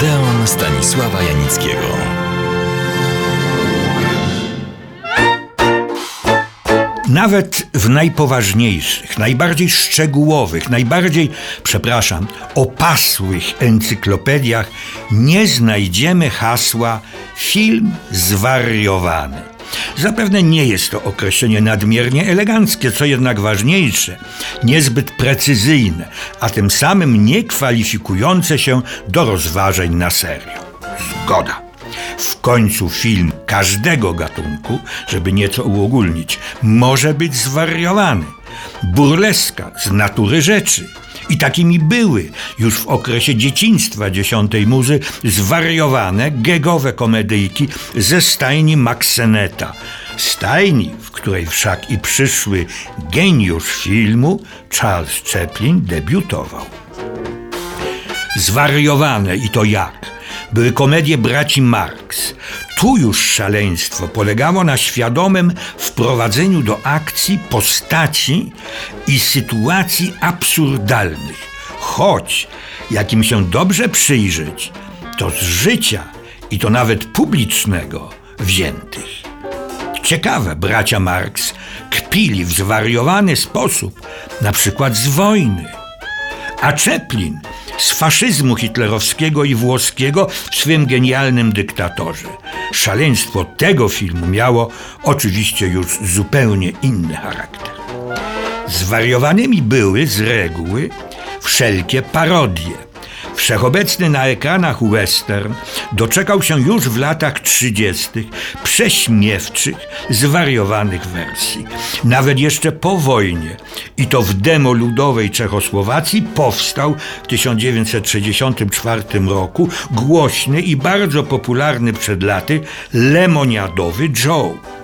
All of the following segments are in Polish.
Odeon Stanisława Janickiego. Nawet w najpoważniejszych, najbardziej szczegółowych, najbardziej, przepraszam, opasłych encyklopediach nie znajdziemy hasła film zwariowany. Zapewne nie jest to określenie nadmiernie eleganckie, co jednak ważniejsze, niezbyt precyzyjne, a tym samym nie kwalifikujące się do rozważań na serio. Zgoda. W końcu film każdego gatunku, żeby nieco uogólnić, może być zwariowany. Burleska z natury rzeczy. I takimi były już w okresie dzieciństwa dziesiątej muzy zwariowane, gegowe komedyjki ze stajni Maxeneta. Stajni, w której wszak i przyszły geniusz filmu Charles Chaplin debiutował. Zwariowane i to jak? Były komedie braci Marx. Tu już szaleństwo polegało na świadomym wprowadzeniu do akcji postaci i sytuacji absurdalnych, choć, jakim się dobrze przyjrzeć, to z życia i to nawet publicznego wziętych. Ciekawe, bracia Marx kpili w zwariowany sposób, na przykład z wojny. A Chaplin z faszyzmu hitlerowskiego i włoskiego w swym genialnym dyktatorze. Szaleństwo tego filmu miało oczywiście już zupełnie inny charakter. Zwariowanymi były z reguły wszelkie parodie Wszechobecny na ekranach western doczekał się już w latach 30. prześmiewczych, zwariowanych wersji. Nawet jeszcze po wojnie i to w demo ludowej Czechosłowacji powstał w 1964 roku głośny i bardzo popularny przed laty lemoniadowy Joe.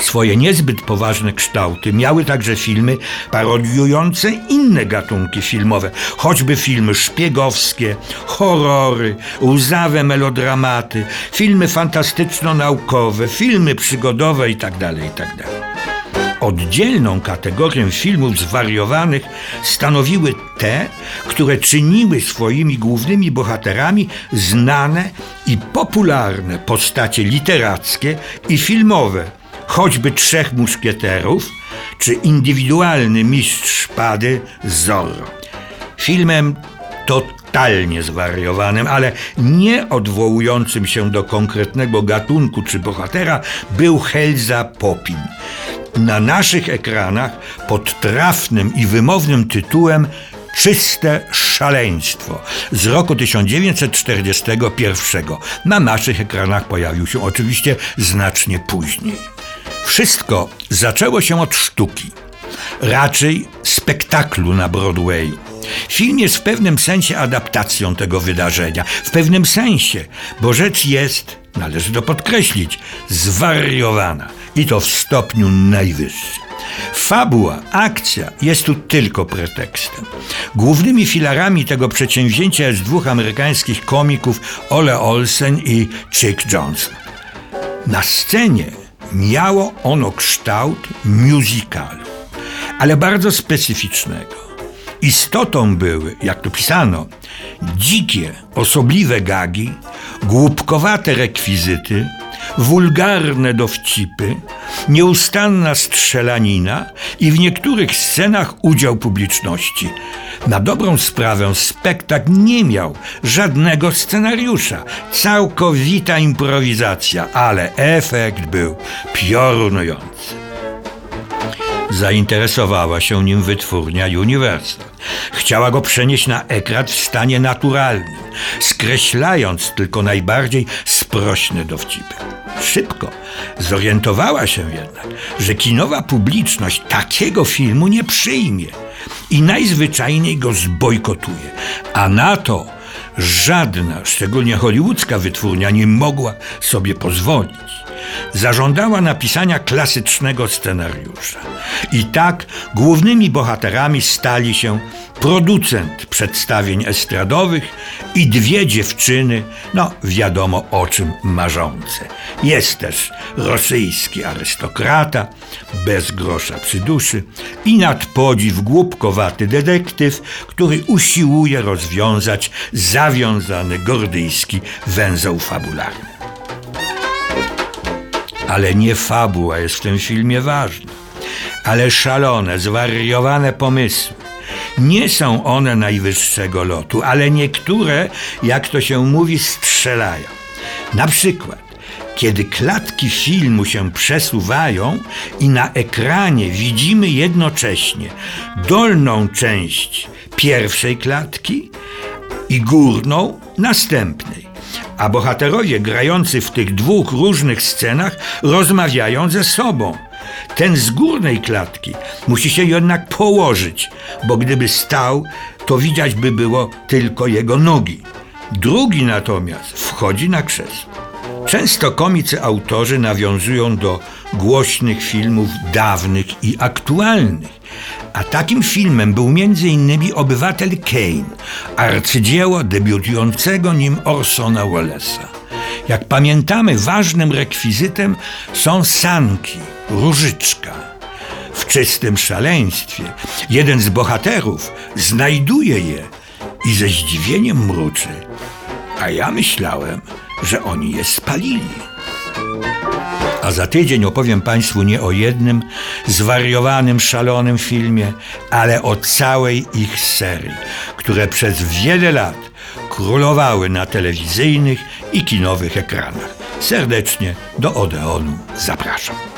Swoje niezbyt poważne kształty miały także filmy parodiujące inne gatunki filmowe, choćby filmy szpiegowskie, horrory, łzawe melodramaty, filmy fantastyczno-naukowe, filmy przygodowe itd. Tak itd. Tak Oddzielną kategorię filmów zwariowanych stanowiły te, które czyniły swoimi głównymi bohaterami znane i popularne postacie literackie i filmowe, choćby trzech muszkieterów, czy indywidualny mistrz szpady Zorro. Filmem totalnie zwariowanym, ale nie odwołującym się do konkretnego gatunku czy bohatera, był Helza Popin. Na naszych ekranach pod trafnym i wymownym tytułem Czyste szaleństwo z roku 1941. Na naszych ekranach pojawił się oczywiście znacznie później. Wszystko zaczęło się od sztuki, raczej spektaklu na Broadwayu. Film jest w pewnym sensie adaptacją tego wydarzenia. W pewnym sensie, bo rzecz jest, należy to podkreślić, zwariowana i to w stopniu najwyższym. Fabuła, akcja jest tu tylko pretekstem. Głównymi filarami tego przedsięwzięcia jest dwóch amerykańskich komików Ole Olsen i Chick Johnson. Na scenie miało ono kształt musicalu, ale bardzo specyficznego. Istotą były, jak to pisano, dzikie, osobliwe gagi, głupkowate rekwizyty, wulgarne dowcipy, nieustanna strzelanina i w niektórych scenach udział publiczności. Na dobrą sprawę spektakl nie miał żadnego scenariusza, całkowita improwizacja, ale efekt był piorunujący. Zainteresowała się nim wytwórnia Universal. Chciała go przenieść na ekran w stanie naturalnym, skreślając tylko najbardziej sprośne dowcipy. Szybko zorientowała się jednak, że kinowa publiczność takiego filmu nie przyjmie i najzwyczajniej go zbojkotuje. A na to żadna, szczególnie hollywoodzka wytwórnia nie mogła sobie pozwolić. Zażądała napisania klasycznego scenariusza. I tak głównymi bohaterami stali się producent przedstawień estradowych i dwie dziewczyny, no wiadomo o czym marzące. Jest też rosyjski arystokrata, bez grosza przy duszy i nad podziw głupkowaty detektyw, który usiłuje rozwiązać zawiązany gordyjski węzeł fabularny. Ale nie fabuła jest w tym filmie ważna, ale szalone, zwariowane pomysły. Nie są one najwyższego lotu, ale niektóre, jak to się mówi, strzelają. Na przykład, kiedy klatki filmu się przesuwają i na ekranie widzimy jednocześnie dolną część pierwszej klatki i górną następnej. A bohaterowie grający w tych dwóch różnych scenach rozmawiają ze sobą. Ten z górnej klatki musi się jednak położyć, bo gdyby stał, to widać by było tylko jego nogi. Drugi natomiast wchodzi na krzesło. Często komicy autorzy nawiązują do głośnych filmów dawnych i aktualnych. A takim filmem był m.in. Obywatel Kane, arcydzieło debiutującego nim Orsona Wellesa. Jak pamiętamy, ważnym rekwizytem są sanki, różyczka. W czystym szaleństwie jeden z bohaterów znajduje je i ze zdziwieniem mruczy. A ja myślałem, że oni je spalili. A za tydzień opowiem Państwu nie o jednym zwariowanym, szalonym filmie, ale o całej ich serii, które przez wiele lat królowały na telewizyjnych i kinowych ekranach. Serdecznie do Odeonu zapraszam.